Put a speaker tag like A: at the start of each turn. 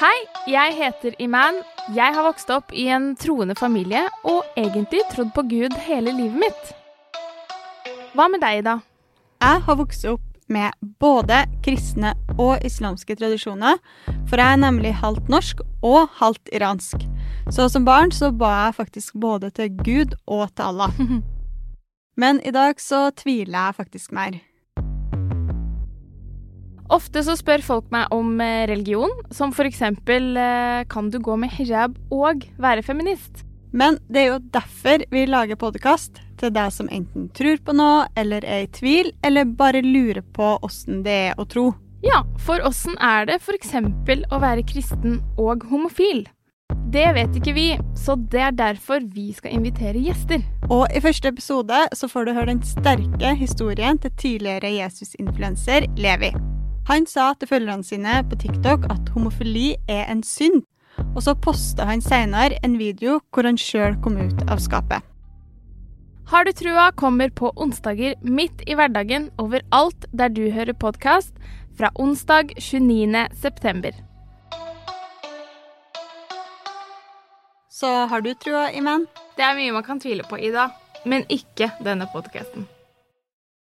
A: Hei, jeg heter Iman. Jeg har vokst opp i en troende familie og egentlig trodd på Gud hele livet mitt. Hva med deg, da?
B: Jeg har vokst opp med både kristne og islamske tradisjoner, for jeg er nemlig halvt norsk og halvt iransk. Så som barn så ba jeg faktisk både til Gud og til Allah. Men i dag så tviler jeg faktisk mer.
A: Ofte så spør folk meg om eh, religion, som for eksempel eh, kan du gå med hijab og være feminist?
B: Men det er jo derfor vi lager podkast, til deg som enten tror på noe, eller er i tvil, eller bare lurer på åssen det er å tro.
A: Ja, for åssen er det for eksempel å være kristen og homofil? Det vet ikke vi, så det er derfor vi skal invitere gjester.
B: Og i første episode så får du høre den sterke historien til tidligere Jesus-influenser Levi. Han sa til følgerne sine på TikTok at homofili er en synd, og så posta han seinere en video hvor han sjøl kom ut av skapet.
A: Har du trua kommer på onsdager midt i hverdagen overalt der du hører podkast, fra onsdag 29. september.
B: Så har du trua, Iman?
A: Det er mye man kan tvile på, Ida, men ikke denne podkasten.